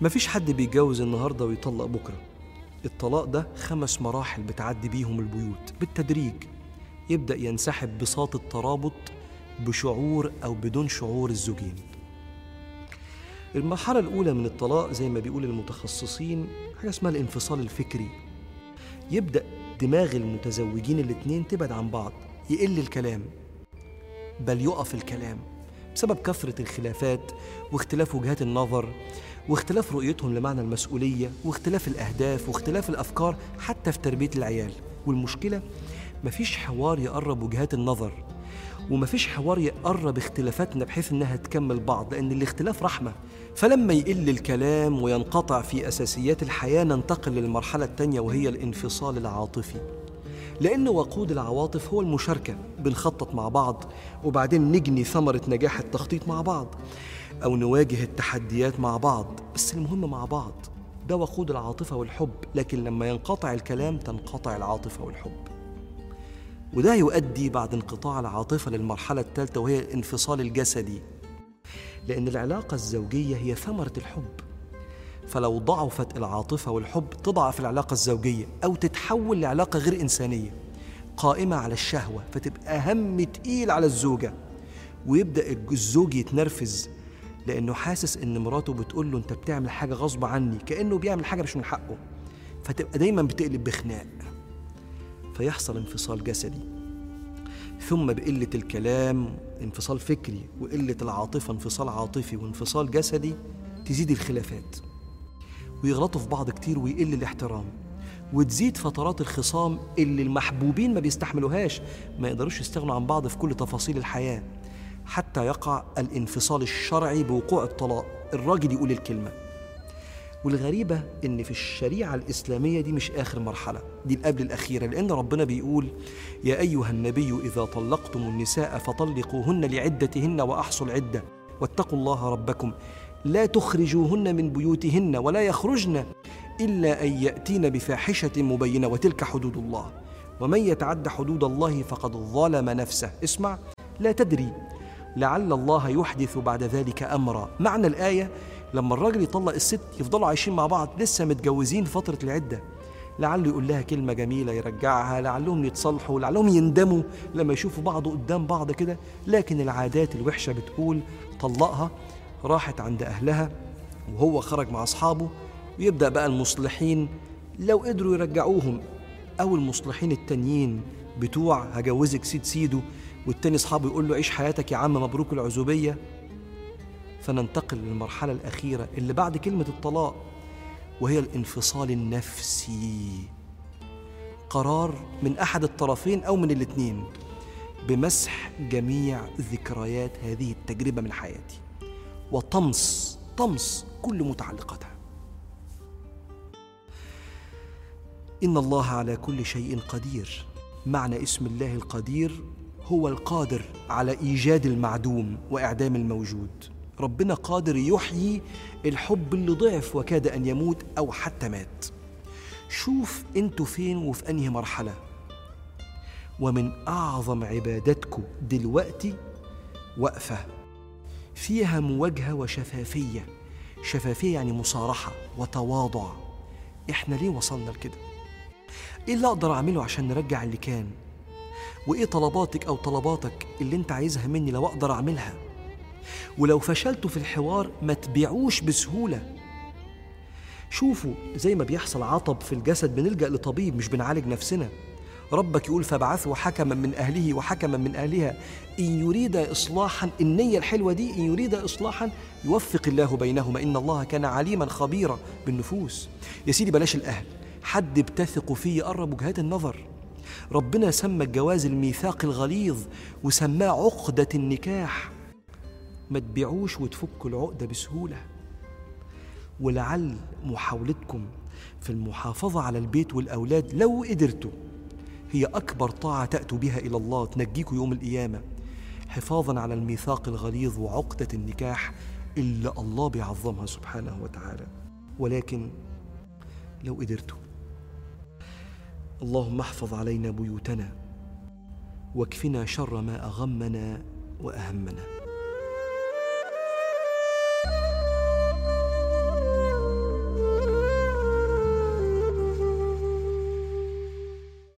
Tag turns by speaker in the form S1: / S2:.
S1: مفيش حد بيتجوز النهارده ويطلق بكره الطلاق ده خمس مراحل بتعدي بيهم البيوت بالتدريج يبدا ينسحب بساط الترابط بشعور او بدون شعور الزوجين المرحلة الأولى من الطلاق زي ما بيقول المتخصصين حاجة اسمها الانفصال الفكري يبدأ دماغ المتزوجين الاتنين تبعد عن بعض يقل الكلام بل يقف الكلام بسبب كثرة الخلافات واختلاف وجهات النظر واختلاف رؤيتهم لمعنى المسؤولية واختلاف الأهداف واختلاف الأفكار حتى في تربية العيال والمشكلة مفيش حوار يقرب وجهات النظر ومفيش حوار يقرب اختلافاتنا بحيث انها تكمل بعض لان الاختلاف رحمه فلما يقل الكلام وينقطع في اساسيات الحياه ننتقل للمرحله الثانيه وهي الانفصال العاطفي لأن وقود العواطف هو المشاركة بنخطط مع بعض وبعدين نجني ثمرة نجاح التخطيط مع بعض أو نواجه التحديات مع بعض بس المهم مع بعض ده وقود العاطفة والحب لكن لما ينقطع الكلام تنقطع العاطفة والحب وده يؤدي بعد انقطاع العاطفة للمرحلة الثالثة وهي الانفصال الجسدي لأن العلاقة الزوجية هي ثمرة الحب فلو ضعفت العاطفة والحب تضعف العلاقة الزوجية أو تتحول لعلاقة غير إنسانية قائمة على الشهوة فتبقى هم تقيل على الزوجة ويبدأ الزوج يتنرفز لأنه حاسس إن مراته بتقول له أنت بتعمل حاجة غصب عني كأنه بيعمل حاجة مش من حقه فتبقى دايما بتقلب بخناق فيحصل انفصال جسدي ثم بقلة الكلام انفصال فكري وقلة العاطفة انفصال عاطفي وانفصال جسدي تزيد الخلافات ويغلطوا في بعض كتير ويقل الاحترام وتزيد فترات الخصام اللي المحبوبين ما بيستحملوهاش ما يقدروش يستغنوا عن بعض في كل تفاصيل الحياة حتى يقع الانفصال الشرعي بوقوع الطلاق الراجل يقول الكلمه والغريبة إن في الشريعة الإسلامية دي مش آخر مرحلة دي القبل الأخيرة لأن ربنا بيقول يا أيها النبي إذا طلقتم النساء فطلقوهن لعدتهن وأحصل عدة واتقوا الله ربكم لا تخرجوهن من بيوتهن ولا يخرجن إلا أن يأتين بفاحشة مبينة وتلك حدود الله ومن يتعد حدود الله فقد ظلم نفسه اسمع لا تدري لعل الله يحدث بعد ذلك امرا معنى الايه لما الراجل يطلق الست يفضلوا عايشين مع بعض لسه متجوزين فتره العده لعله يقول لها كلمه جميله يرجعها لعلهم يتصالحوا لعلهم يندموا لما يشوفوا بعض قدام بعض كده لكن العادات الوحشه بتقول طلقها راحت عند اهلها وهو خرج مع اصحابه ويبدا بقى المصلحين لو قدروا يرجعوهم او المصلحين التانيين بتوع هجوزك سيد سيدو والتاني اصحابه يقول له عيش حياتك يا عم مبروك العزوبيه فننتقل للمرحلة الأخيرة اللي بعد كلمة الطلاق وهي الانفصال النفسي قرار من أحد الطرفين أو من الاتنين بمسح جميع ذكريات هذه التجربة من حياتي وطمس طمس كل متعلقاتها إن الله على كل شيء قدير معنى اسم الله القدير هو القادر على إيجاد المعدوم وإعدام الموجود ربنا قادر يحيي الحب اللي ضعف وكاد أن يموت أو حتى مات شوف انتوا فين وفي أنهي مرحلة ومن أعظم عباداتكم دلوقتي وقفة فيها مواجهة وشفافية شفافية يعني مصارحة وتواضع إحنا ليه وصلنا لكده؟ إيه اللي أقدر أعمله عشان نرجع اللي كان؟ وإيه طلباتك أو طلباتك اللي أنت عايزها مني لو أقدر أعملها؟ ولو فشلتوا في الحوار ما تبيعوش بسهولة شوفوا زي ما بيحصل عطب في الجسد بنلجأ لطبيب مش بنعالج نفسنا ربك يقول فابعثوا حكما من أهله وحكما من أهلها إن يريد إصلاحا النية الحلوة دي إن يريد إصلاحا يوفق الله بينهما إن الله كان عليما خبيرا بالنفوس يا سيدي بلاش الأهل حد بتثق فيه يقرب وجهات النظر ربنا سمى الجواز الميثاق الغليظ وسماه عقدة النكاح ما تبيعوش وتفكوا العقدة بسهولة ولعل محاولتكم في المحافظة على البيت والأولاد لو قدرتوا هي أكبر طاعة تأتوا بها إلى الله تنجيكوا يوم القيامة حفاظا على الميثاق الغليظ وعقدة النكاح إلا الله بيعظمها سبحانه وتعالى ولكن لو قدرتوا اللهم احفظ علينا بيوتنا واكفنا شر ما أغمنا وأهمنا